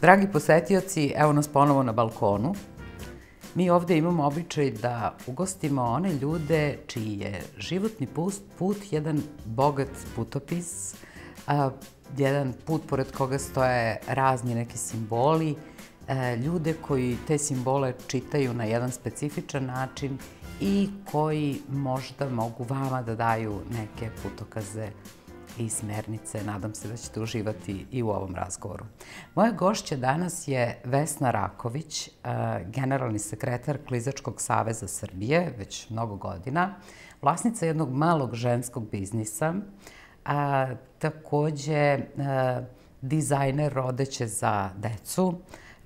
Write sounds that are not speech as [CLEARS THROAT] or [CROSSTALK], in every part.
Dragi posetioci, evo nas ponovo na balkonu. Mi ovde imamo običaj da ugostimo one ljude čiji je životni put jedan bogat putopis, a, jedan put pored koga stoje razni neki simboli, e, ljude koji te simbole čitaju na jedan specifičan način i koji možda mogu vama da daju neke putokaze i smernice. Nadam se da ćete uživati i u ovom razgovoru. Moja gošća danas je Vesna Raković, eh, generalni sekretar Klizačkog saveza Srbije, već mnogo godina, vlasnica jednog malog ženskog biznisa, a takođe eh, dizajner rodeće za decu,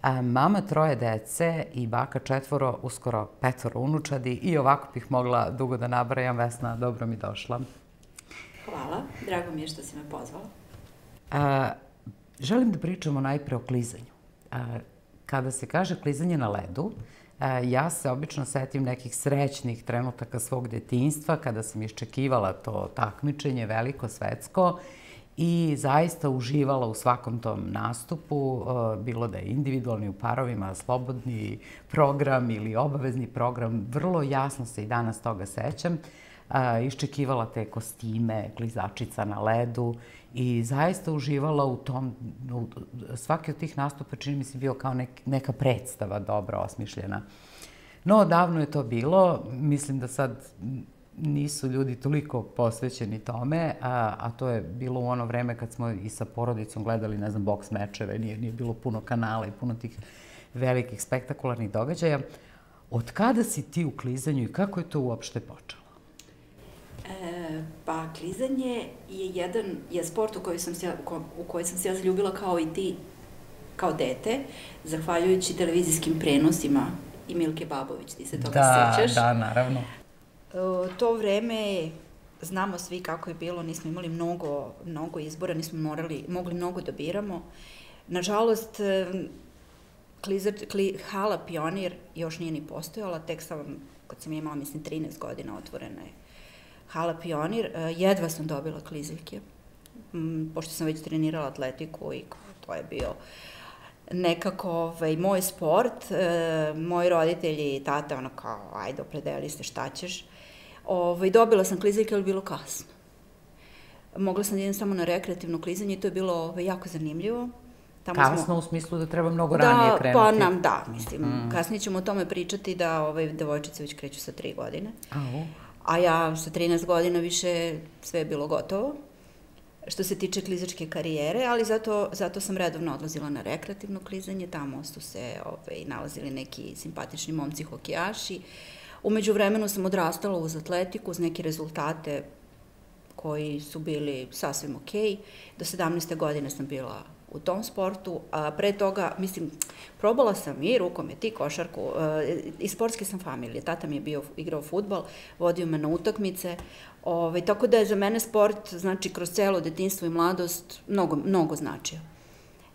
a, mama troje dece i baka četvoro, uskoro petvoro unučadi i ovako bih mogla dugo da nabrajam. Vesna, dobro mi došla. Hvala, drago mi je što si me pozvala. A, želim da pričamo najpre o klizanju. A, kada se kaže klizanje na ledu, a, ja se obično setim nekih srećnih trenutaka svog detinstva kada sam iščekivala to takmičenje veliko svetsko i zaista uživala u svakom tom nastupu, bilo da je individualni u parovima, slobodni program ili obavezni program, vrlo jasno se i danas toga sećam a, iščekivala te kostime, klizačica na ledu i zaista uživala u tom, u, svaki od tih nastupa čini mi se bio kao nek, neka predstava dobro osmišljena. No, davno je to bilo, mislim da sad nisu ljudi toliko posvećeni tome, a, a to je bilo u ono vreme kad smo i sa porodicom gledali, ne znam, boks mečeve, nije, nije bilo puno kanala i puno tih velikih spektakularnih događaja. Od kada si ti u klizanju i kako je to uopšte počelo? E, pa klizanje je jedan, je sport u koji sam se, u koji sam se ja zaljubila kao i ti, kao dete, zahvaljujući televizijskim prenosima i Milke Babović, ti se toga da, sećaš? Da, naravno. E, to vreme znamo svi kako je bilo, nismo imali mnogo, mnogo izbora, nismo morali, mogli mnogo da biramo. Nažalost, e, klizar, kli, hala Pionir još nije ni postojala, tek sam, kad sam imala, mislim, 13 godina otvorena je Hala Pionir, e, jedva sam dobila kliziljke, pošto sam već trenirala atletiku i to je bio nekako ovaj, moj sport, e, moji roditelji i tata ono kao, ajde, opredeli se šta ćeš. Ovaj, dobila sam kliziljke, ali bilo kasno. Mogla sam da idem samo na rekreativno klizanje i to je bilo ovaj, jako zanimljivo. Tamo Kasno smo... u smislu da treba mnogo da, ranije krenuti. Pa nam, da, mislim, mm. kasnije ćemo o tome pričati da ovaj, devojčice već kreću sa tri godine. A, uh a ja sa 13 godina više sve je bilo gotovo što se tiče klizačke karijere, ali zato, zato sam redovno odlazila na rekreativno klizanje, tamo su se ovaj, nalazili neki simpatični momci hokejaši. Umeđu vremenu sam odrastala uz atletiku, uz neke rezultate koji su bili sasvim okej. Okay. Do 17. godine sam bila u tom sportu, a pre toga, mislim, probala sam i rukomet i košarku, e, i sportske sam familije, tata mi je bio, igrao futbal, vodio me na utakmice, ovaj, tako da je za mene sport, znači, kroz celo detinstvo i mladost, mnogo, mnogo značio.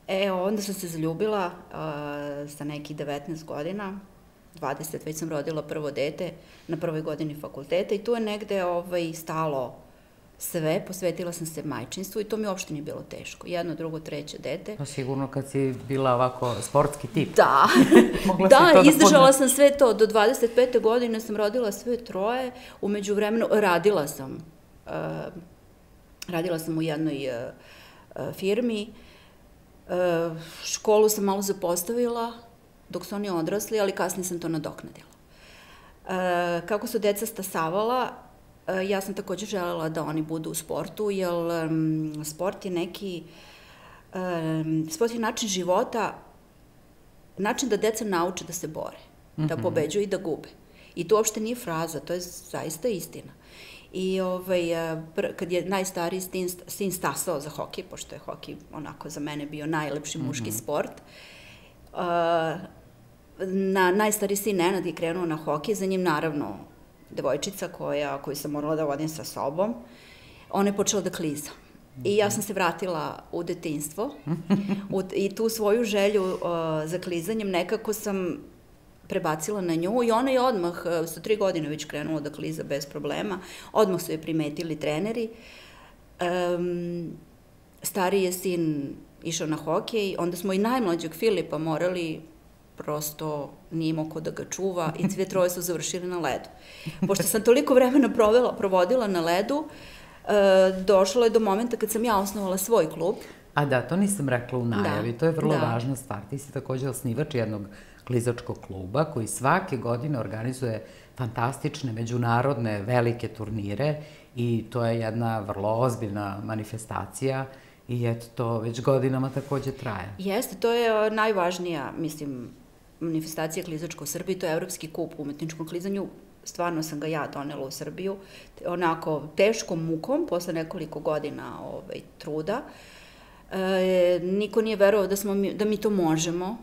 E, onda sam se zaljubila a, sa nekih 19 godina, 20, već sam rodila prvo dete na prvoj godini fakulteta i tu je negde ovaj, stalo sve, posvetila sam se majčinstvu i to mi uopšte nije bilo teško. Jedno, drugo, treće dete. Pa sigurno kad si bila ovako sportski tip. Da, [LAUGHS] da, da izdržala sam sve to. Do 25. godine sam rodila sve troje, umeđu vremenu radila sam. Uh, radila sam u jednoj uh, firmi. Uh, školu sam malo zapostavila dok su oni odrasli, ali kasnije sam to nadoknadila. Uh, kako su deca stasavala, ja sam takođe želela da oni budu u sportu, jer sport je neki, sport je način života, način da deca nauče da se bore, mm -hmm. da mhm. pobeđuju i da gube. I to uopšte nije fraza, to je zaista istina. I ovaj, e, kad je najstariji sin, sin stasao za hokej, pošto je hokej onako za mene bio najlepši muški mm -hmm. sport, uh, na, najstariji sin Nenad je krenuo na hokej, za njim naravno devojčica koja, koju sam morala da vodim sa sobom, ona je počela da kliza. I ja sam se vratila u detinstvo u, i tu svoju želju uh, za klizanjem nekako sam prebacila na nju i ona je odmah, uh, sa tri godine već krenula da kliza bez problema, odmah su je primetili treneri. Um, stariji je sin išao na hokej, onda smo i najmlađeg Filipa morali prosto nije imao ko da ga čuva i sve troje su završili na ledu. Pošto sam toliko vremena provela, provodila na ledu, e, došlo je do momenta kad sam ja osnovala svoj klub. A da, to nisam rekla u najavi, da, to je vrlo da. važna stvar. Ti si takođe osnivač jednog klizačkog kluba koji svake godine organizuje fantastične međunarodne velike turnire i to je jedna vrlo ozbiljna manifestacija i eto to već godinama takođe traje. Jeste, to je najvažnija, mislim, manifestacija klizačka u Srbiji, to je Evropski kup u umetničkom klizanju, stvarno sam ga ja donela u Srbiju, onako teškom mukom, posle nekoliko godina ovaj, truda. E, niko nije verovao da, smo mi, da mi to možemo.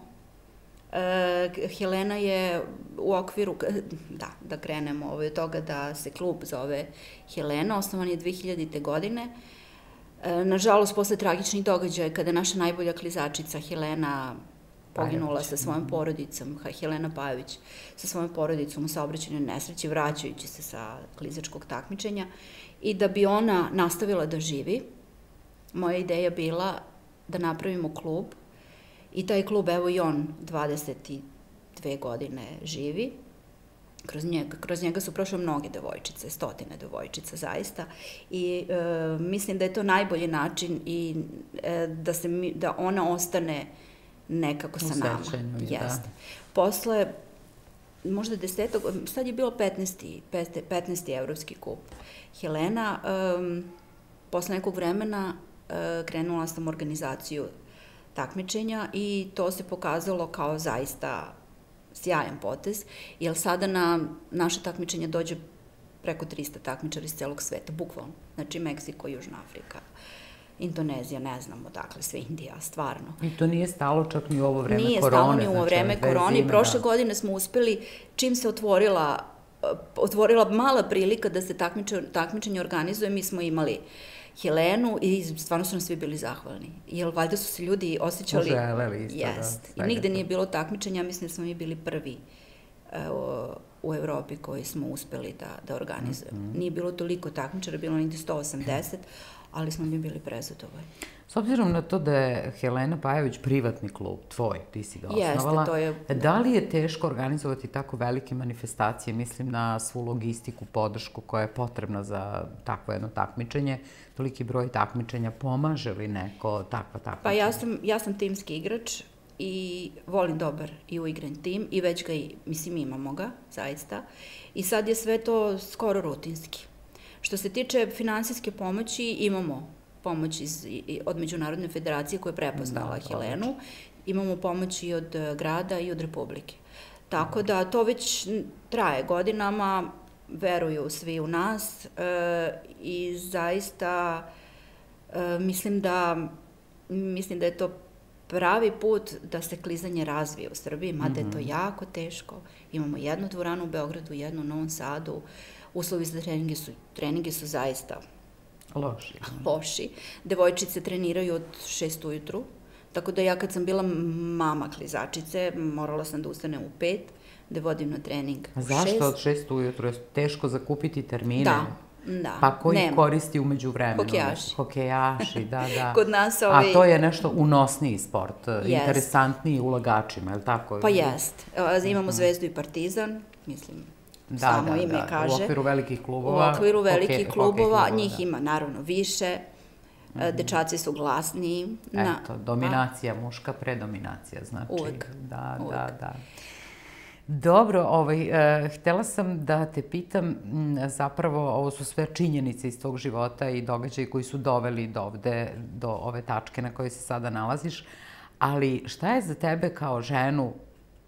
E, Helena je u okviru, da, da krenemo ovaj, od toga da se klub zove Helena, osnovan je 2000. godine. E, nažalost, posle tragičnih događaja, kada naša najbolja klizačica Helena poginula sa svojom porodicom, Helena Pajović, sa svojom porodicom u saobraćenju nesreći, vraćajući se sa klizačkog takmičenja. I da bi ona nastavila da živi, moja ideja bila da napravimo klub. I taj klub, evo i on, 22 godine živi, kroz njega, kroz njega su prošle mnoge devojčice, stotine devojčica zaista. I e, mislim da je to najbolji način i e, da, se, da ona ostane nekako sa nama. Da. Jeste. Posle, možda desetog, sad je bilo 15. 15. 15. evropski kup. Helena, um, posle nekog vremena uh, krenula sam organizaciju takmičenja i to se pokazalo kao zaista sjajan potez, jer sada na naše takmičenje dođe preko 300 takmičara iz celog sveta, bukvalno. Znači Meksiko, Južna Afrika, Indonezija, ne znam odakle, sve Indija, stvarno. I to nije stalo čak ni u ovo vreme nije korone. Nije stalo ni u ovo vreme znači, korone. I prošle da. godine smo uspeli, čim se otvorila, otvorila mala prilika da se takmičenje, takmičenje organizuje, mi smo imali Helenu i stvarno su nam svi bili zahvalni. Jer valjda su se ljudi osjećali... Poželeli isto, jest. da. I nigde nije bilo takmičenja, mislim da smo mi bili prvi uh, u Evropi koji smo uspeli da, da organizujemo. Mm -hmm. Nije bilo toliko takmičara, bilo nigde 180, ali smo mi bili prezadovoljni. S obzirom na to da je Helena Pajević privatni klub, tvoj, ti si ga osnovala, Jeste, to je... da li je teško organizovati tako velike manifestacije, mislim na svu logistiku, podršku koja je potrebna za takvo jedno takmičenje, toliki broj takmičenja, pomaže li neko takva takmičenja? Pa ja sam, ja sam timski igrač i volim dobar i uigran tim i već ga i, mislim, imamo ga, zaista. I sad je sve to skoro rutinski. Što se tiče finansijske pomoći, imamo pomoć iz, od Međunarodne federacije koja je prepoznala da, Helenu, imamo pomoć i od e, grada i od Republike. Tako da to već traje godinama, veruju svi u nas e, i zaista e, mislim da mislim da je to pravi put da se klizanje razvije u Srbiji, mada mm -hmm. je to mhm. jako teško. Imamo jednu dvoranu u Beogradu, jednu u Novom Sadu, uslovi za treninge su, treninge su zaista loši. loši. Devojčice treniraju od 6 ujutru, tako da ja kad sam bila mama klizačice, morala sam da ustanem u 5, da vodim na trening u 6. Zašto od 6 ujutru? Je teško zakupiti termine? Da, Da, pa ko ih koristi umeđu vremenu? Hokejaši. Hokejaši, da, [LAUGHS] da. Kod nas ovaj... A to je nešto unosniji sport, yes. interesantniji ulagačima, je li tako? Pa jest. Imamo mhm. Zvezdu i Partizan, mislim, da, samo da, ime da. kaže. U okviru velikih klubova. U okviru velikih hokej, klubova, klubova, njih da. ima naravno više, mm -hmm. dečaci su glasniji. Na, Eto, dominacija, a, muška predominacija, znači. Uvek. Da, uvek. da, da. Dobro, ovaj, uh, htela sam da te pitam, m, zapravo ovo su sve činjenice iz tvog života i događaji koji su doveli do ovde, do ove tačke na kojoj se sada nalaziš, ali šta je za tebe kao ženu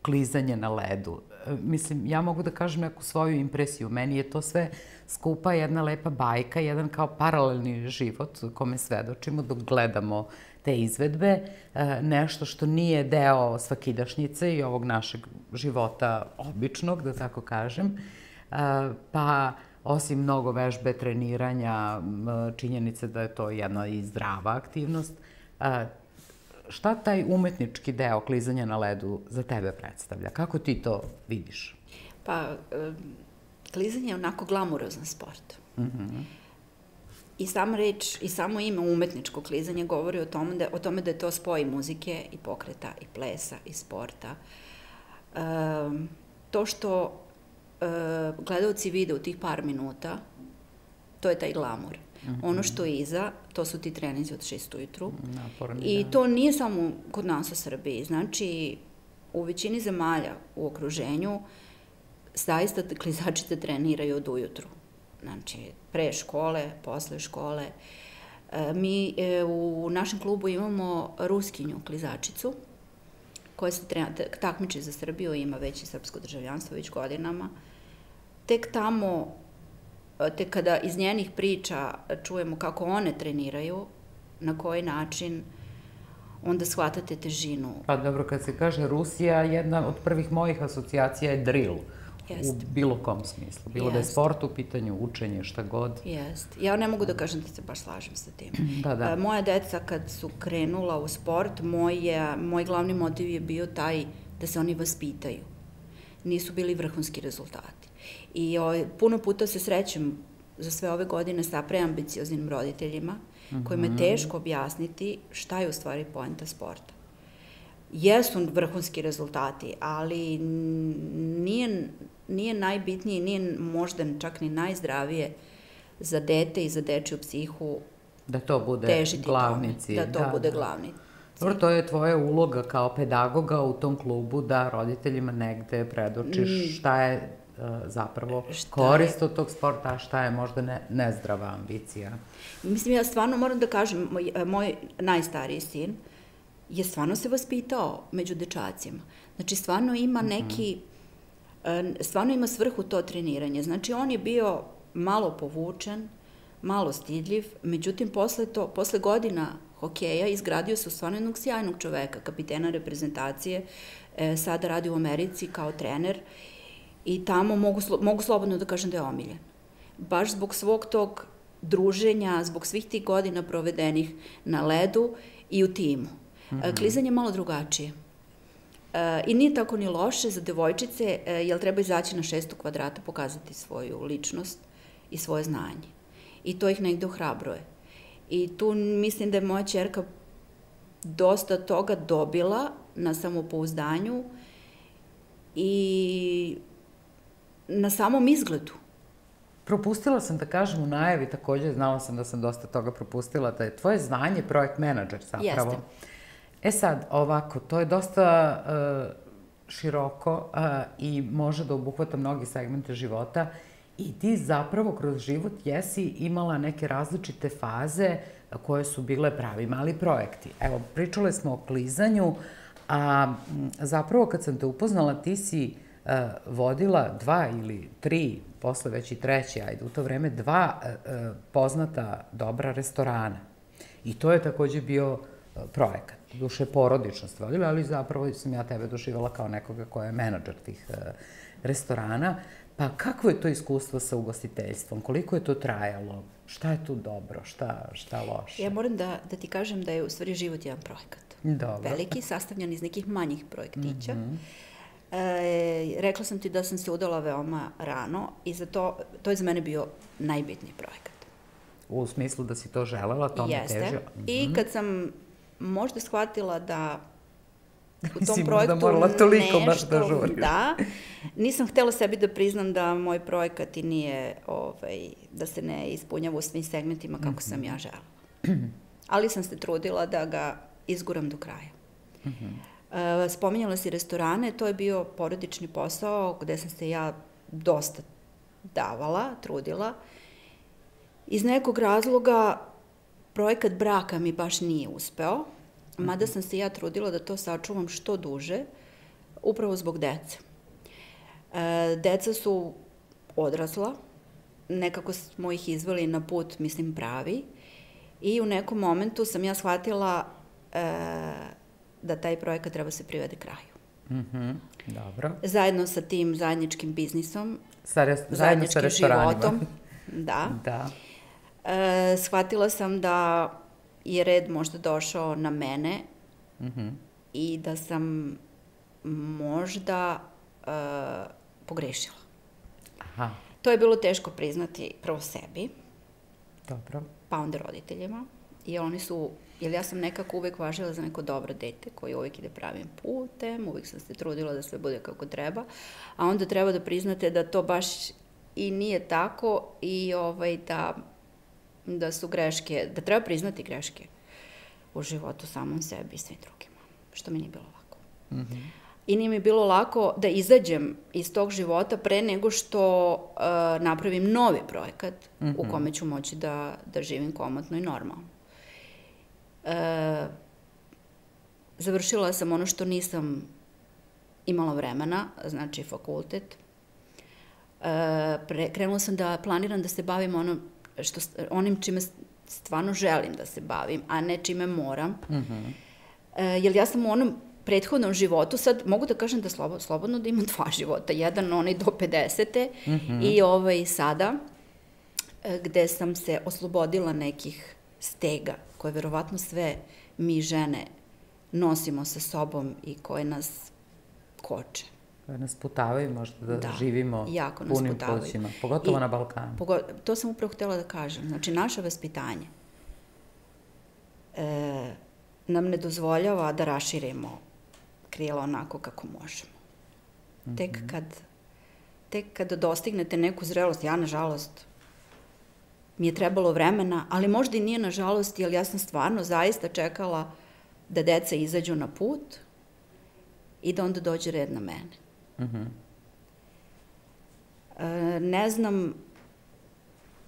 klizanje na ledu? mislim, ja mogu da kažem neku svoju impresiju. Meni je to sve skupa jedna lepa bajka, jedan kao paralelni život kome svedočimo dok gledamo te izvedbe, e, nešto što nije deo svakidašnjice i ovog našeg života običnog, da tako kažem, e, pa osim mnogo vežbe, treniranja, činjenice da je to jedna i zdrava aktivnost, e, šta taj umetnički deo klizanja na ledu za tebe predstavlja? Kako ti to vidiš? Pa, klizanje je onako glamurozan sport. Mm -hmm. I sam reč i samo ime umetničko klizanje govori o tome da, o tome da je to spoj muzike i pokreta i plesa i sporta. E, to što e, gledalci vide u tih par minuta, to je taj glamur. Mm -hmm. Ono što je iza, to su ti trenizi od 6 ujutru. Naporni, I da. to nije samo kod nas u Srbiji. Znači, u većini zemalja u okruženju zaista klizačice treniraju od ujutru. Znači, pre škole, posle škole. E, mi e, u našem klubu imamo ruskinju klizačicu, koja se takmiči za Srbiju, ima već i srpsko državljanstvo već godinama. Tek tamo, e, tek kada iz njenih priča čujemo kako one treniraju, na koji način, onda shvatate težinu. Pa dobro, kad se kaže Rusija, jedna od prvih mojih asocijacija je drill. Jest. U bilo kom smislu. Bilo Jest. da je sport u pitanju, učenje, šta god. Jest. Ja ne mogu da kažem da se baš slažem sa tim. [CLEARS THROAT] Da, da. E, moja deca kad su krenula u sport, moj, je, moj glavni motiv je bio taj da se oni vaspitaju. Nisu bili vrhunski rezultati. I o, ovaj, puno puta se srećem za sve ove godine sa preambicioznim roditeljima, mm -hmm. kojima je teško objasniti šta je u stvari poenta sporta jesu vrhunski rezultati, ali nije, nije najbitnije, nije možda čak ni najzdravije za dete i za dečju psihu da to bude glavni cilj. Da to da, bude da. glavni Dobro, to je tvoja uloga kao pedagoga u tom klubu da roditeljima negde predočiš mm. šta je uh, zapravo šta korist od tog sporta, a šta je možda ne, nezdrava ambicija. Mislim, ja stvarno moram da kažem, moj, moj najstariji sin, je stvarno se vaspitao među dečacima. Znači, stvarno ima mhm. neki, stvarno ima svrhu to treniranje. Znači, on je bio malo povučen, malo stidljiv, međutim, posle, to, posle godina hokeja izgradio se u stvarno jednog sjajnog čoveka, kapitena reprezentacije, e, sada radi u Americi kao trener i tamo mogu, mogu slobodno da kažem da je omiljen. Baš zbog svog tog druženja, zbog svih tih godina provedenih na ledu i u timu. Mm -hmm. Klizanje je malo drugačije. E, I nije tako ni loše za devojčice, e, jer treba izaći na šestu kvadrata, pokazati svoju ličnost i svoje znanje. I to ih negde ohrabruje. I tu mislim da je moja čerka dosta toga dobila na samopouzdanju i na samom izgledu. Propustila sam da kažem u najavi, takođe znala sam da sam dosta toga propustila, da je tvoje znanje projekt menadžer zapravo. Jeste. E sad, ovako, to je dosta uh, široko uh, i može da obuhvata mnogi segmente života i ti zapravo kroz život jesi imala neke različite faze koje su bile pravi mali projekti. Evo, pričale smo o klizanju, a zapravo kad sam te upoznala, ti si uh, vodila dva ili tri, posle već i treći, ajde, u to vreme dva poznata dobra restorana. I to je takođe bio projekat duše porodično stvari, ali zapravo sam ja tebe doživala kao nekoga ko je menadžer tih uh, restorana. Pa kako je to iskustvo sa ugostiteljstvom? Koliko je to trajalo? Šta je tu dobro? Šta, šta loše? Ja moram da, da ti kažem da je u stvari život jedan projekat. Dobro. Veliki, sastavljan iz nekih manjih projektića. Mm -hmm. E, rekla sam ti da sam se udala veoma rano i za to, to je za mene bio najbitniji projekat. U smislu da si to želela, to me teže? Mm -hmm. I kad sam možda shvatila da u tom [LAUGHS] projektu da morala toliko nešto, baš da žuri. Da, nisam htela sebi da priznam da moj projekat i nije, ovaj, da se ne ispunjava u svim segmentima kako mm -hmm. sam ja žela. Ali sam se trudila da ga izguram do kraja. Mm -hmm. spominjala si restorane, to je bio porodični posao gde sam se ja dosta davala, trudila. Iz nekog razloga projekat braka mi baš nije uspeo, mada sam se ja trudila da to sačuvam što duže, upravo zbog dece. E, deca su odrasla, nekako smo ih izveli na put, mislim, pravi, i u nekom momentu sam ja shvatila e, da taj projekat treba se privede kraju. Mm -hmm, dobro. Zajedno sa tim zajedničkim biznisom, sa res, zajedno sa životom, [LAUGHS] da. da e, shvatila sam da je red možda došao na mene mm -hmm. i da sam možda e, pogrešila. Aha. To je bilo teško priznati prvo sebi, Dobro. Pa onda roditeljima. I oni su, jer ja sam nekako uvek važila za neko dobro dete koji uvek ide pravim putem, uvek sam se trudila da sve bude kako treba, a onda treba da priznate da to baš i nije tako i ovaj, da, da su greške, da treba priznati greške u životu samom sebi i svim drugima, što mi nije bilo lako. Mm -hmm. I nije mi bilo lako da izađem iz tog života pre nego što uh, napravim novi projekat mm -hmm. u mhm. kome ću moći da, da živim komotno i normalno. E, završila sam ono što nisam imala vremena, znači fakultet. E, pre, krenula sam da planiram da se bavim ono što, onim čime stvarno želim da se bavim, a ne čime moram. Mm -hmm. e, jer ja sam u onom prethodnom životu, sad mogu da kažem da slobo, slobodno da imam [LAUGHS] dva života, jedan onaj do 50. Mm -hmm. i ovaj sada, e, gde sam se oslobodila nekih stega koje verovatno sve mi žene nosimo sa sobom i koje nas koče. Nas putavaju možda da, da živimo jako nas punim putavaju. plućima, pogotovo I, na Balkanu. Pogo, to sam upravo htela da kažem. Znači, naše vaspitanje e, nam ne dozvoljava da raširimo krila onako kako možemo. Mm -hmm. Tek kad tek kada dostignete neku zrelost, ja nažalost mi je trebalo vremena, ali možda i nije nažalost, jer ja sam stvarno zaista čekala da deca izađu na put i da onda dođe red na mene. Mm -hmm. e, ne znam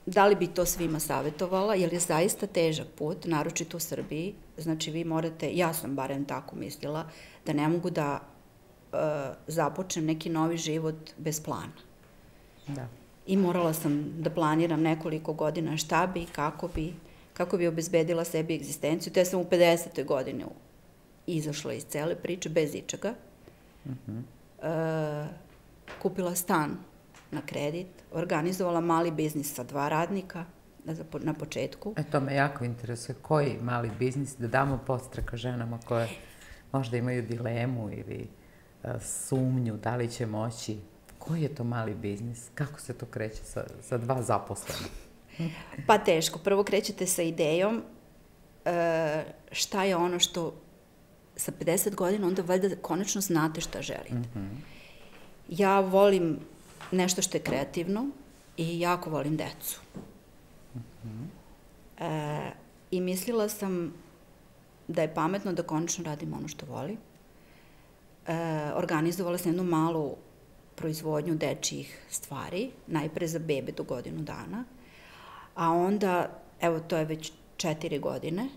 da li bi to svima savjetovala, jer je zaista težak put, naročito u Srbiji. Znači, vi morate, ja sam barem tako mislila, da ne mogu da e, započnem neki novi život bez plana. Da i morala sam da planiram nekoliko godina šta bi, kako bi, kako bi obezbedila sebi egzistenciju. Te sam u 50. godini izašla iz cele priče bez ičega. Uh -huh. E, kupila stan na kredit, organizovala mali biznis sa dva radnika na, početku. E, to me jako interesuje. Koji mali biznis? Da damo postreka ženama koje možda imaju dilemu ili uh, sumnju da li će moći Koji je to mali biznis? Kako se to kreće sa, sa dva zaposlena? Pa teško. Prvo krećete sa idejom e, šta je ono što sa 50 godina onda valjda konačno znate šta želite. Mm -hmm. Ja volim nešto što je kreativno i jako volim decu. Mm -hmm. e, I mislila sam da je pametno da konačno radim ono što volim. E, organizovala sam jednu malu proizvodnju dečijih stvari, najpre za bebe do godinu dana, a onda, evo, to je već četiri godine,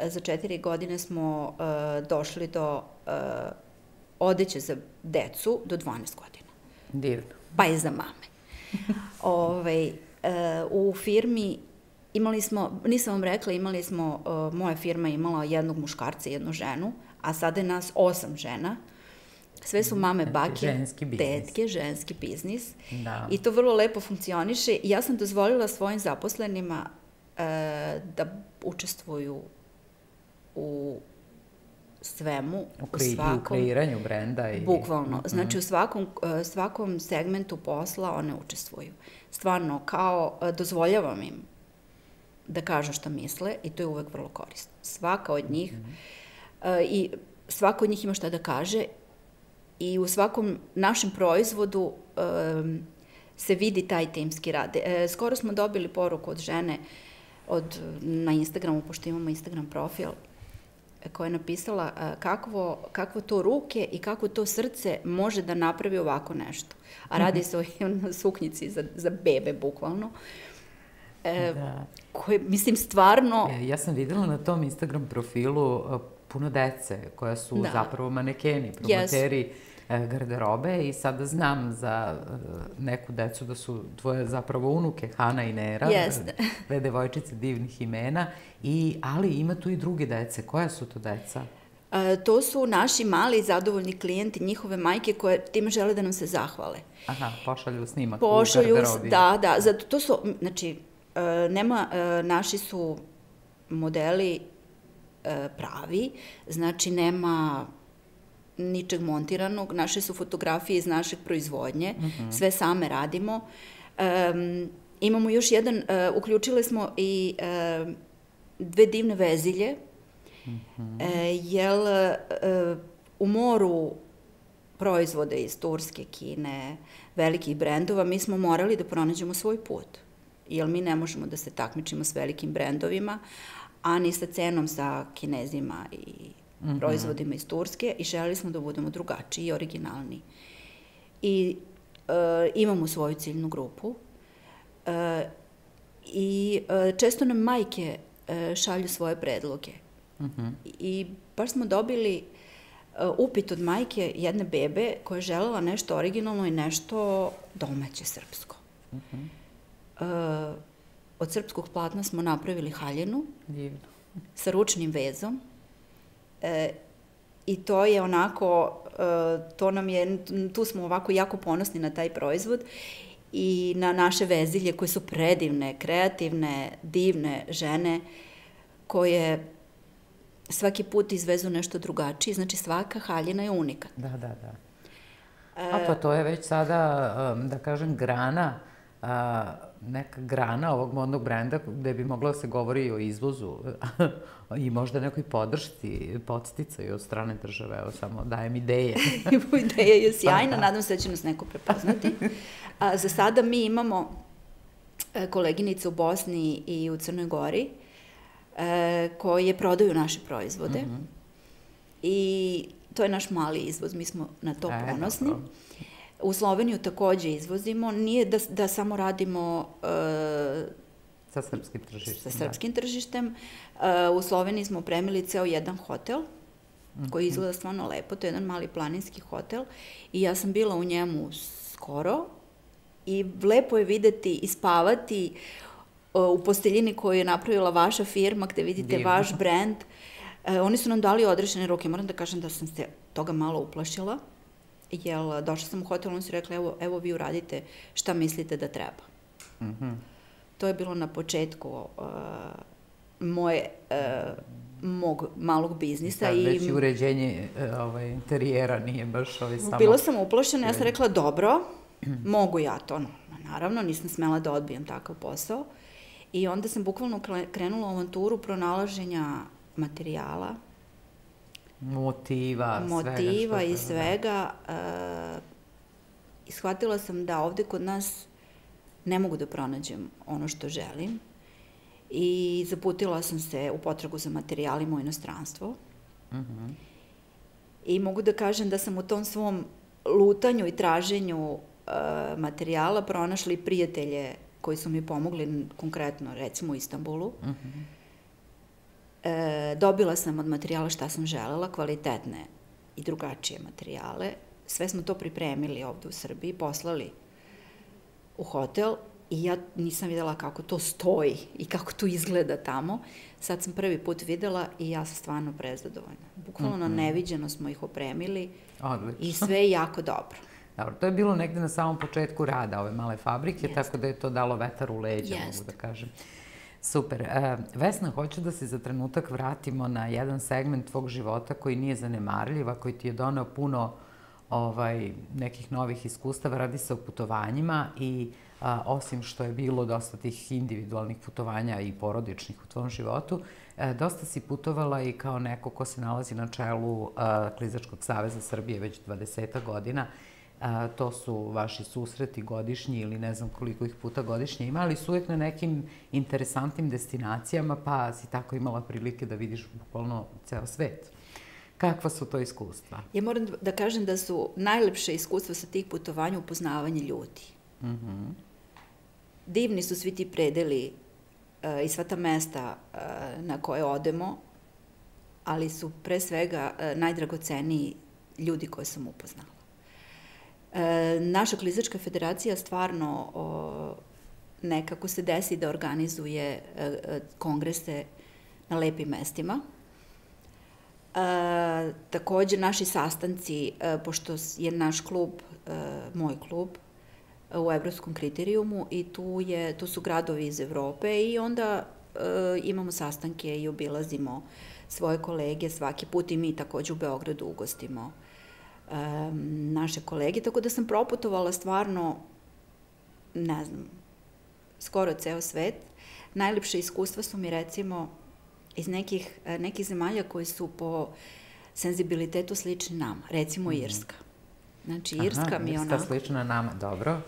za četiri godine smo uh, došli do uh, odeće za decu do 12 godina. Divno. Pa je za mame. Ove, [LAUGHS] ovaj, uh, u firmi imali smo, nisam vam rekla, imali smo, uh, moja firma imala jednog muškarca i jednu ženu, a sada je nas osam žena, Sve su mame, bake, ženski tetke, ženski biznis. Da. I to vrlo lepo funkcioniše. Ja sam dozvolila svojim zaposlenima e, da učestvuju u svemu, u, kri, u svakom... U kreiranju brenda i... Bukvalno. Mm -hmm. Znači, u svakom, e, svakom segmentu posla one učestvuju. Stvarno, kao, e, dozvoljavam im da kažu šta misle i to je uvek vrlo korisno. Svaka od njih mm -hmm. i svako od njih ima šta da kaže i u svakom našem proizvodu um, se vidi taj timski rad. E, skoro smo dobili poruku od žene od, na Instagramu, pošto imamo Instagram profil, koja je napisala a, kakvo, kakvo to ruke i kako to srce može da napravi ovako nešto. A radi se o suknjici za, za bebe, bukvalno. E, da. Koje, mislim, stvarno... E, ja sam videla na tom Instagram profilu puno dece koja su da. zapravo manekeni, promoteri yes E, garderobe i sada znam za e, neku decu da su tvoje zapravo unuke, Hana i Nera, Jeste. dve devojčice divnih imena, i, ali ima tu i druge dece. Koja su to deca? E, to su naši mali zadovoljni klijenti, njihove majke koje time žele da nam se zahvale. Aha, pošalju snimak pošalju, u garderobi. Da, da, zato to su, znači, e, nema, naši su modeli pravi, znači nema ničeg montiranog, naše su fotografije iz našeg proizvodnje, mm -hmm. sve same radimo. Um, imamo još jedan, uh, uključile smo i uh, dve divne vezilje, mm -hmm. uh, jel uh, u moru proizvode iz Turske, Kine, velikih brendova, mi smo morali da pronađemo svoj put. Jer mi ne možemo da se takmičimo s velikim brendovima, a ni sa cenom sa kinezima i mm -hmm. proizvodima iz Turske i želeli smo da budemo drugačiji i originalni. I uh, imamo svoju ciljnu grupu uh, i uh, često nam majke uh, šalju svoje predloge. Mm -hmm. I baš smo dobili uh, upit od majke jedne bebe koja je želela nešto originalno i nešto domaće srpsko. Mm -hmm. uh, od srpskog platna smo napravili haljenu. Divno. Sa ručnim vezom. E, I to je onako, e, to nam je, tu smo ovako jako ponosni na taj proizvod i na naše vezilje koje su predivne, kreativne, divne žene koje svaki put izvezu nešto drugačije, znači svaka haljina je unika. Da, da, da. E, A pa to je već sada, da kažem, grana a, neka grana ovog modnog brenda gde bi moglo da se govori i o izvozu [LAUGHS] i možda nekoj podršci, podsticaju od strane države. Evo samo dajem ideje. [LAUGHS] Ideja je sjajna, pa, da. nadam se da će nas neko prepoznati. A, za sada mi imamo e, koleginice u Bosni i u Crnoj Gori e, koje prodaju naše proizvode. Mm -hmm. I to je naš mali izvoz, mi smo na to e, ponosni. Dobro. U Sloveniju takođe izvozimo, nije da, da samo radimo uh, sa srpskim tržištem. Sa da. srpskim da. tržištem. Uh, u Sloveniji smo premili ceo jedan hotel, koji mhm. izgleda stvarno lepo, to je jedan mali planinski hotel i ja sam bila u njemu skoro i lepo je videti i spavati uh, u posteljini koju je napravila vaša firma, gde vidite Divno. vaš brand. Oni su nam dali odrešene ruke, moram da kažem da sam se toga malo uplašila jel došla sam u hotel, oni su rekli evo, evo vi uradite šta mislite da treba. Mm -hmm. To je bilo na početku uh, moje uh, mog malog biznisa. Da, i već i uređenje uh, ovaj, interijera nije baš ovaj samo... Bila sam uplašena, ja sam rekla dobro, [CLEARS THROAT] mogu ja to, no, naravno, nisam smela da odbijem takav posao. I onda sam bukvalno krenula u avanturu pronalaženja materijala, motiva, motiva svega i svega. Uh, shvatila sam da ovde kod nas ne mogu da pronađem ono što želim i zaputila sam se u potragu za materijalima u inostranstvo. Uh mhm. -huh. I mogu da kažem da sam u tom svom lutanju i traženju uh, materijala pronašli prijatelje koji su mi pomogli konkretno recimo u Istanbulu. Uh mhm. -huh E, dobila sam od materijala šta sam želela, kvalitetne i drugačije materijale. Sve smo to pripremili ovde u Srbiji, poslali u hotel i ja nisam videla kako to stoji i kako to izgleda tamo. Sad sam prvi put videla i ja sam stvarno prezadovoljna. Bukvalno mm -hmm. neviđeno smo ih opremili Odlično. i sve je jako dobro. Dobro, to je bilo negde na samom početku rada ove male fabrike, Jest. tako da je to dalo vetar u leđa, Jest. mogu da kažem. Super. E, Vesna, hoću da se za trenutak vratimo na jedan segment tvog života koji nije zanemarljiv, a koji ti je donao puno ovaj, nekih novih iskustava. Radi se o putovanjima i a, osim što je bilo dosta tih individualnih putovanja i porodičnih u tvom životu, e, dosta si putovala i kao neko ko se nalazi na čelu a, Klizačkog saveza Srbije već 20 godina a, to su vaši susreti godišnji ili ne znam koliko ih puta godišnje ima, ali su uvek na nekim interesantnim destinacijama, pa si tako imala prilike da vidiš bukvalno ceo svet. Kakva su to iskustva? Ja moram da kažem da su najlepše iskustva sa tih putovanja upoznavanje ljudi. Mm -hmm. Divni su svi ti predeli uh, i sva ta mesta uh, na koje odemo, ali su pre svega uh, najdragoceniji ljudi koje sam upoznala. E, naša klizačka federacija stvarno o, nekako se desi da organizuje e, e, kongrese na lepim mestima. E, takođe, naši sastanci, e, pošto je naš klub, e, moj klub, e, u evropskom kriterijumu i tu, je, tu su gradovi iz Evrope i onda e, imamo sastanke i obilazimo svoje kolege svaki put i mi takođe u Beogradu ugostimo um, naše kolege, tako da sam proputovala stvarno, ne znam, skoro ceo svet. Najlepše iskustva su mi recimo iz nekih, nekih zemalja koji su po senzibilitetu slični nama, recimo -hmm. Irska. Znači, Irska Aha, mi je onako... Irska slična nama, dobro.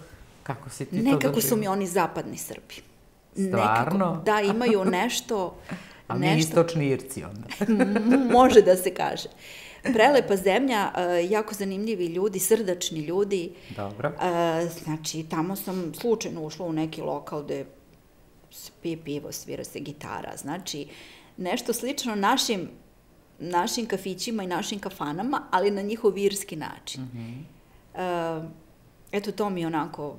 Kako si ti Nekako to Nekako su mi oni zapadni Srbi. Stvarno? Nekako, da, imaju nešto... [LAUGHS] A mi nešto, istočni Irci onda. [LAUGHS] može da se kaže. [LAUGHS] Prelepa zemlja, e, jako zanimljivi ljudi, srdačni ljudi. Dobro. E, znači, tamo sam slučajno ušla u neki lokal gde se pije pivo, svira se gitara. Znači, nešto slično našim, našim kafićima i našim kafanama, ali na njihov virski način. Mm -hmm. eto, to mi onako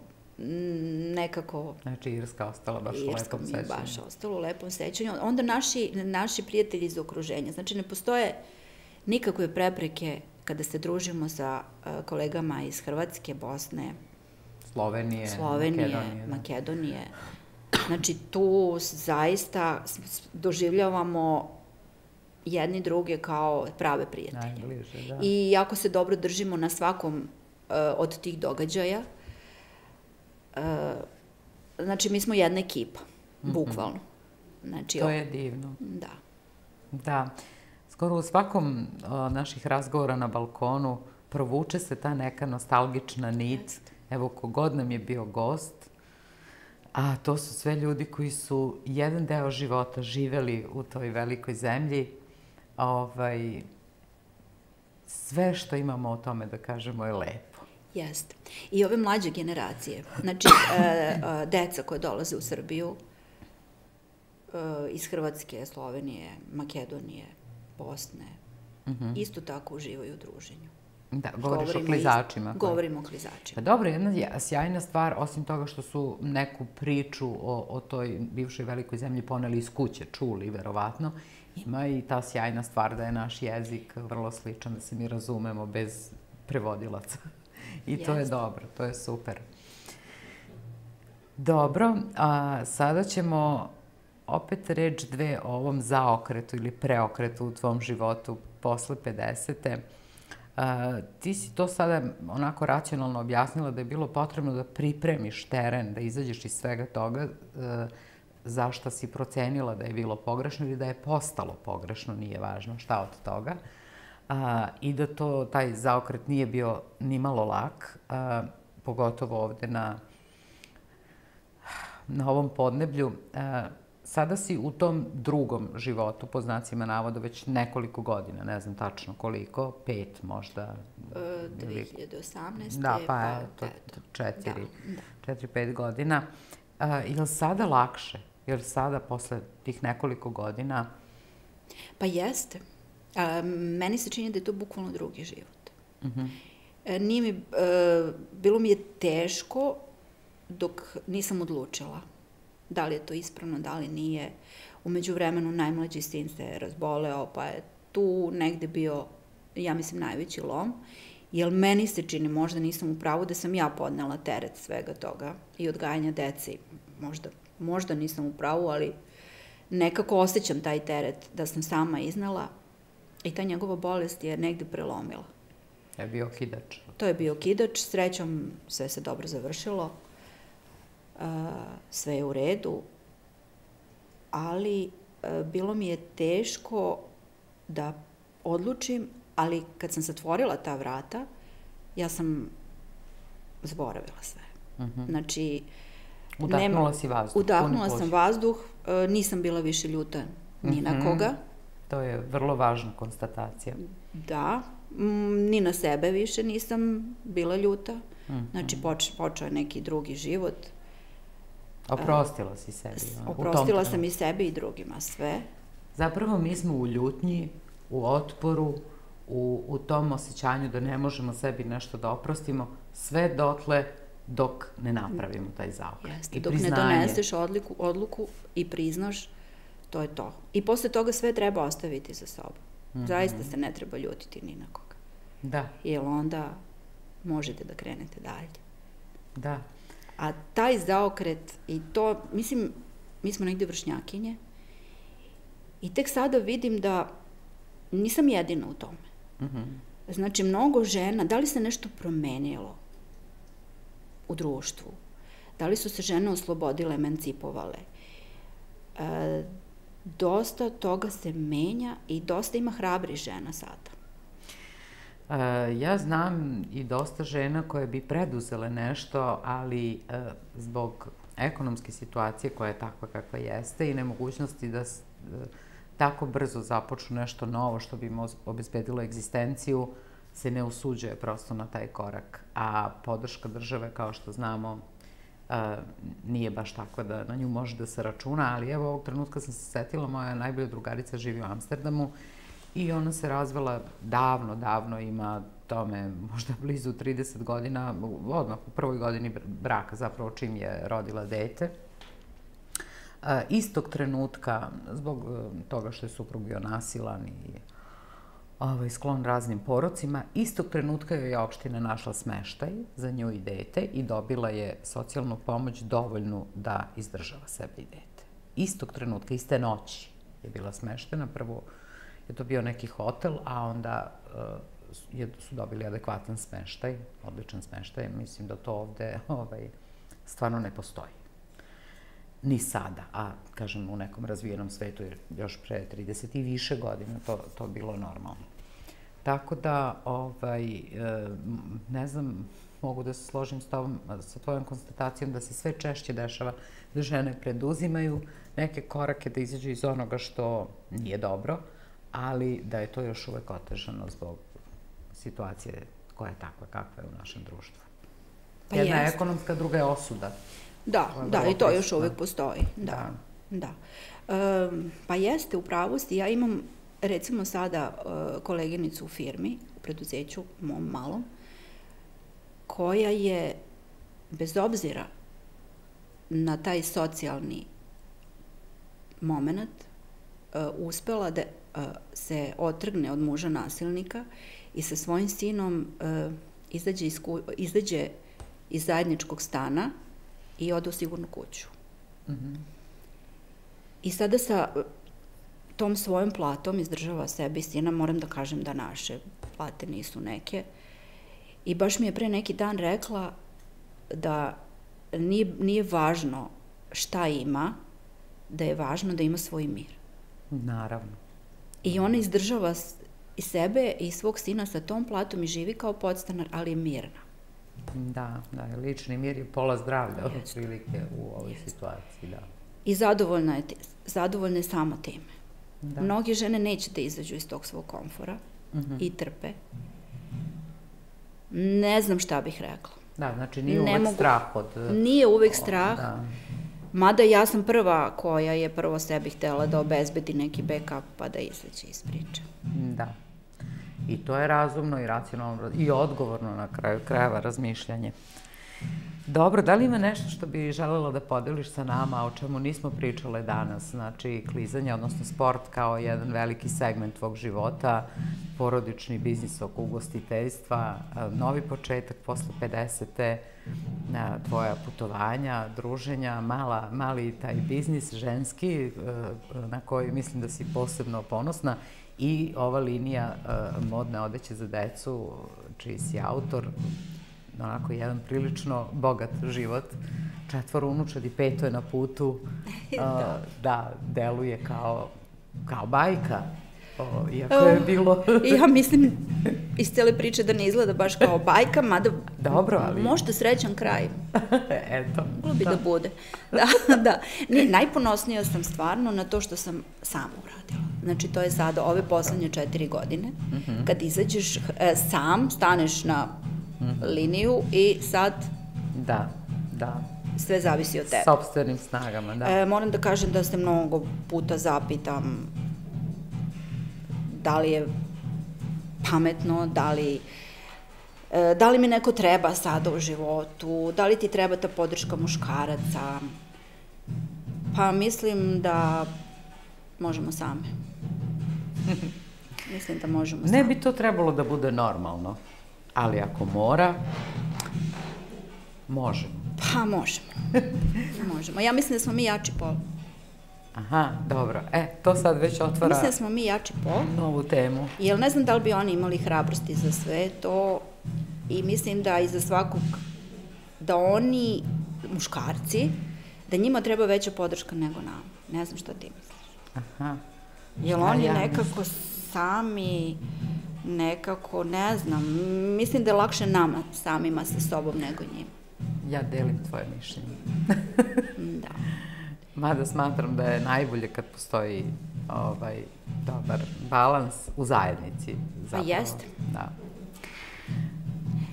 nekako... Znači, Irska ostala baš Irska u lepom sećanju. Irska mi je baš ostala u lepom sećanju. Onda naši, naši prijatelji iz okruženja. Znači, ne postoje nikakve prepreke kada se družimo sa uh, kolegama iz Hrvatske, Bosne, Slovenije, Slovenije Makedonije. Da. Makedonije. Znači, tu zaista doživljavamo jedni druge kao prave prijatelje. Najbliže, da. I jako se dobro držimo na svakom uh, od tih događaja. Uh, znači, mi smo jedna ekipa, mm -hmm. bukvalno. Znači, to je divno. Da. Da. Skoro u svakom o, naših razgovora na balkonu provuče se ta neka nostalgična nit. Evo, kogod nam je bio gost, a to su sve ljudi koji su jedan deo života živeli u toj velikoj zemlji. Ovaj, sve što imamo o tome da kažemo je lepo. Jeste. I ove mlađe generacije, znači e, e, deca koje dolaze u Srbiju, e, iz Hrvatske, Slovenije, Makedonije, Bosne, mhm. -huh. isto tako uživaju u druženju. Da, govoriš govorimo o klizačima. Isto, govorimo o klizačima. Pa dobro, jedna sjajna stvar, osim toga što su neku priču o, o toj bivšoj velikoj zemlji poneli iz kuće, čuli, verovatno, ima i ta sjajna stvar da je naš jezik vrlo sličan, da se mi razumemo bez prevodilaca. [LAUGHS] I to je dobro, to je super. Dobro, a sada ćemo opet reč dve o ovom zaokretu ili preokretu u tvom životu posle 50. Uh, ti si to sada onako racionalno objasnila da je bilo potrebno da pripremiš teren, da izađeš iz svega toga, uh, zašta si procenila da je bilo pogrešno ili da je postalo pogrešno, nije važno šta od toga. Uh, I da to, taj zaokret nije bio ni malo lak, uh, pogotovo ovde na, na ovom podneblju. Sada si u tom drugom životu, po znacima navoda, već nekoliko godina, ne znam tačno koliko, pet možda. E, 2018. Da, pa, pa eto, četiri, da, da. četiri, pet godina. E, je li sada lakše? Je li sada, posle tih nekoliko godina... Pa jeste. E, meni se čini da je to bukvalno drugi život. Mhm. -huh. e, nije mi, e, bilo mi je teško dok nisam odlučila da li je to ispravno, da li nije. Umeđu vremenu najmlađi sin se razboleo, pa je tu negde bio, ja mislim, najveći lom. Jer meni se čini, možda nisam u pravu, da sam ja podnela teret svega toga i odgajanja dece. Možda, možda nisam u pravu, ali nekako osjećam taj teret da sam sama iznala i ta njegova bolest je negde prelomila. Je bio kidač. To je bio kidač, srećom sve se dobro završilo sve je u redu, ali bilo mi je teško da odlučim, ali kad sam zatvorila ta vrata, ja sam zaboravila sve. Mhm. Znači, Udahnula nema, si vazduh. Udahnula sam vazduh, nisam bila više ljuta ni na mhm. koga. To je vrlo važna konstatacija. Da, ni na sebe više nisam bila ljuta. -huh. Znači, poč, počeo je neki drugi život. Oprostila si sebi. Oprostila sam i sebi i drugima sve. Zapravo mi smo u ljutnji, u otporu, u, u tom osjećanju da ne možemo sebi nešto da oprostimo, sve dotle dok ne napravimo taj zaokret. Jeste, I dok priznanje. ne doneseš odliku, odluku i priznaš, to je to. I posle toga sve treba ostaviti za sobom. Mm -hmm. Zaista se ne treba ljutiti ni na koga. Da. Jer onda možete da krenete dalje. Da. A taj zaokret i to, mislim, mi smo negde vršnjakinje i tek sada vidim da nisam jedina u tome. Mm -hmm. Znači, mnogo žena, da li se nešto promenilo u društvu? da li su se žene oslobodile, emancipovale. E, dosta toga se menja i dosta ima hrabri žena sada. E, ja znam i dosta žena koje bi preduzele nešto, ali e, zbog ekonomske situacije koja je takva kakva jeste i nemogućnosti da e, tako brzo započnu nešto novo što bi im obezbedilo egzistenciju, se ne usuđuje prosto na taj korak. A podrška države, kao što znamo, nije baš takva da na nju može da se računa, ali evo ovog trenutka sam se setila, moja najbolja drugarica živi u Amsterdamu i ona se razvela davno, davno, ima tome možda blizu 30 godina, odmah u prvoj godini braka zapravo čim je rodila dete. istog trenutka, zbog e, toga što je suprug bio nasilan i ovaj, sklon raznim porocima, istog trenutka joj je opština našla smeštaj za nju i dete i dobila je socijalnu pomoć dovoljnu da izdržava sebe i dete. Istog trenutka, iste noći je bila smeštena, prvo je to bio neki hotel, a onda uh, je, su dobili adekvatan smeštaj, odličan smeštaj, mislim da to ovde ovaj, stvarno ne postoji. Ni sada, a kažem u nekom razvijenom svetu, jer još pre 30 i više godina to, to bilo normalno. Tako da, ovaj, e, ne znam, mogu da se složim s tobom, sa tvojom konstatacijom da se sve češće dešava da žene preduzimaju neke korake da izađu iz onoga što nije dobro, ali da je to još uvek otežano zbog situacije koja je takva kakva je u našem društvu. Pa Jedna je ekonomska, druga je osuda. Da, da, i to još uvek postoji. Da, da. da. Um, pa jeste, u pravosti. Ja imam, recimo sada, uh, koleginicu u firmi, u preduzeću, mom malom, koja je, bez obzira na taj socijalni moment, uh, uspela da se otrgne od muža nasilnika i sa svojim sinom izađe iz, izađe iz zajedničkog stana i ode u sigurnu kuću. Mm -hmm. I sada sa tom svojom platom izdržava sebe i sina, moram da kažem da naše plate nisu neke. I baš mi je pre neki dan rekla da nije, nije važno šta ima, da je važno da ima svoj mir. Naravno. I ona izdržava i sebe i svog sina sa tom platom i živi kao podstanar, ali je mirna. Da, da, lični mir je pola zdravlja od prilike u ovoj Jeste. situaciji, da. I zadovoljna je, zadovoljna je samo time. Da. Mnoge žene neće da izađu iz tog svog komfora mhm. -huh. i trpe. Ne znam šta bih rekla. Da, znači nije ne uvek mogu, strah od... Nije uvek strah. Da. Mada ja sam prva koja je prvo sebi htela da obezbedi neki backup pa da izađe iz priče. Da. I to je razumno i racionalno i odgovorno na kraju krajeva razmišljanje. Dobro, da li ima nešto što bi želela da podeliš sa nama, o čemu nismo pričale danas? Znači, klizanje, odnosno sport kao jedan veliki segment tvog života, porodični biznis oko ugostiteljstva, novi početak posle 50. tvoja putovanja, druženja, mala, mali taj biznis ženski, e, na koji mislim da si posebno ponosna i ova linija e, modne odeće za decu, čiji si autor, onako jedan prilično bogat život. Četvoro unučadi, peto je na putu. [LAUGHS] da. da, deluje kao, kao bajka. O, iako je bilo... ja mislim iz cele priče da ne izgleda baš kao bajka, mada Dobro, ali... možda srećan kraj. [LAUGHS] Eto. Moglo bi da. da bude. Da, [LAUGHS] da. Ne, najponosnija sam stvarno na to što sam sama uradila. Znači, to je sada ove poslednje četiri godine. Mhm. -huh. Kad izađeš e, sam, staneš na -hmm. liniju i sad... Da, da. Sve zavisi od tebe. Sobstvenim snagama, da. E, moram da kažem da se mnogo puta zapitam da li je pametno, da li e, da li mi neko treba sada u životu, da li ti treba ta podrška muškaraca. Pa mislim da možemo same. [LAUGHS] mislim da možemo same. Ne bi to trebalo da bude normalno. Ali ako mora, možemo. Pa možemo. [LAUGHS] možemo. Ja mislim da smo mi jači pol. Aha, dobro. E, to sad već otvara... Mislim da smo mi jači pol. Novu temu. Jel ne znam da li bi oni imali hrabrosti za sve to i mislim da iza svakog, da oni muškarci, da njima treba veća podrška nego nama. Ne znam šta ti misliš. Aha. Jer oni ja nekako sami nekako, ne znam, mislim da je lakše nama samima sa sobom nego njima. Ja delim tvoje mišljenje. da. [LAUGHS] Mada smatram da je najbolje kad postoji ovaj, dobar balans u zajednici. Pa zapravo. Pa jeste. Da.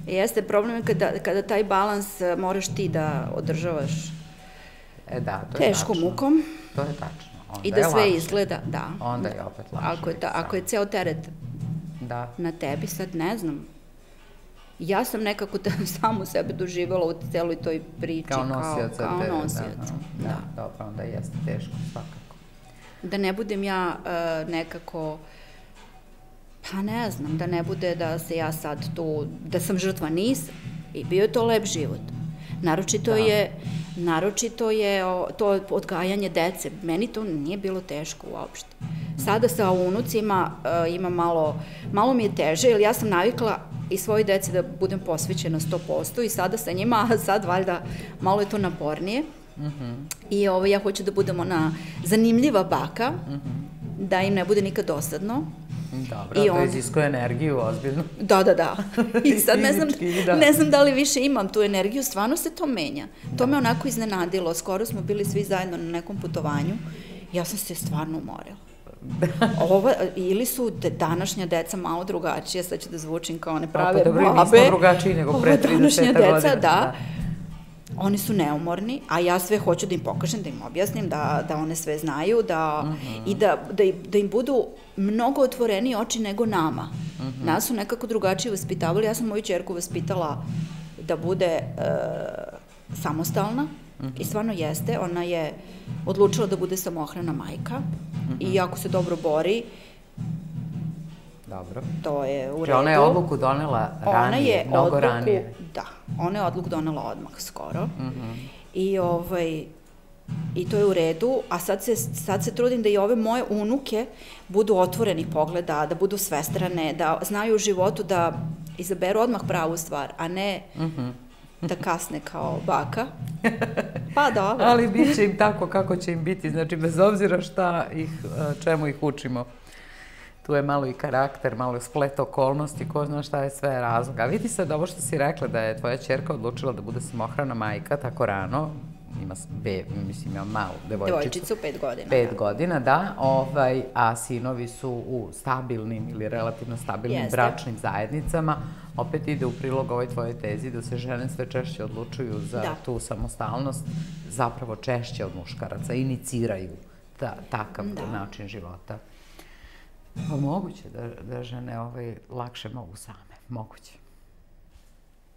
Jeste, problem je kada, kada taj balans e, moraš ti da održavaš e, da, to je teškom tačno. mukom. To je tačno. Onda I da sve lakše. izgleda, da. Onda je opet lakše. Ako je, ta, ako je ceo teret da. na tebi, sad ne znam, ja sam nekako da [LAUGHS] samu sebe doživjela u celoj toj priči. Kao nosioca. Kao, kao nosioca, da, da. da. Dobro, onda jeste teško, svakako. Da ne budem ja uh, nekako, pa ne znam, da ne bude da se ja sad tu, da sam žrtva nisam. I bio je to lep život. Naročito da. je, naročito je to odgajanje dece. Meni to nije bilo teško uopšte. Sada sa unucima uh, ima malo, malo mi je teže, jer ja sam navikla i svoji deci da budem posvećena 100% i sada sa njima, [LAUGHS] a sad valjda malo je to napornije. Mm -hmm. I ovo, ja hoću da budem ona zanimljiva baka, mm -hmm. da im ne bude nikad dosadno. Dobro, I on... to iziskuje energiju, ozbiljno. Da, da, da. [LAUGHS] I sad ne znam, da. ne znam da li više imam tu energiju, stvarno se to menja. To me onako iznenadilo. Skoro smo bili svi zajedno na nekom putovanju. Ja sam se stvarno umorila. [LAUGHS] Ova, ili su de, današnja deca malo drugačije, sad ću da zvučim kao one prave pa, dobro, babe. Drugačiji nego pre 30 godina. Današnja deca, da. da. Oni su neumorni, a ja sve hoću da im pokažem, da im objasnim, da, da one sve znaju, da, uh. -huh. i da, da, da im budu mnogo otvoreniji oči nego nama. Uh. -huh. Nas su nekako drugačije vaspitavali. Ja sam moju čerku vaspitala da bude e, samostalna, Mm -hmm. I stvarno jeste, ona je odlučila da bude samohrana majka mm -hmm. i jako se dobro bori. Dobro. To je u redu. Ona je odluku donela ranije, ona je mnogo odluku, ranije. Da, ona je odluku donela odmah skoro. Mm -hmm. I ovaj, I to je u redu, a sad se, sad se trudim da i ove moje unuke budu otvorenih pogleda, da budu svestrane, da znaju u životu da izaberu odmah pravu stvar, a ne mm -hmm da kasne kao baka. Pa dobro. [LAUGHS] Ali bit će im tako kako će im biti, znači bez obzira šta ih, čemu ih učimo. Tu je malo i karakter, malo je splet okolnosti, ko zna šta je sve razlog. A vidi sad ovo što si rekla da je tvoja čerka odlučila da bude samohrana majka tako rano, ima be, mislim, ima malu devojčicu. Devojčicu, pet godina. Pet da. godina, da. Ovaj, a sinovi su u stabilnim ili relativno stabilnim Jeste. bračnim zajednicama. Opet ide u prilog ovoj tvojoj tezi da se žene sve češće odlučuju za da. tu samostalnost, zapravo češće od muškaraca, iniciraju ta, takav da. način života. Pa moguće da, da žene ovaj, lakše mogu same, moguće.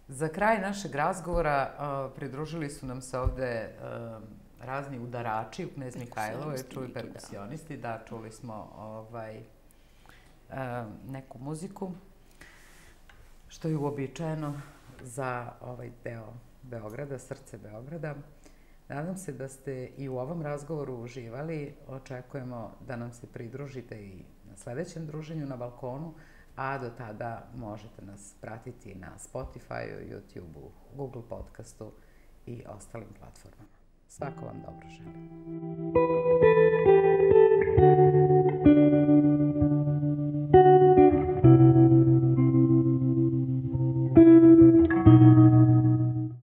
Za kraj našeg razgovora uh, pridružili su nam se ovde uh, razni udarači u Knez Mihajlovoj, čuli perkusionisti, da. da, čuli smo ovaj, uh, neku muziku, što je uobičajeno za ovaj deo Beograda, srce Beograda. Nadam se da ste i u ovom razgovoru uživali. Očekujemo da nam se pridružite i sledećem druženju na balkonu a do tada možete nas pratiti na Spotify, YouTube-u, Google podcastu i ostalim platformama. Svako vam dobro želim.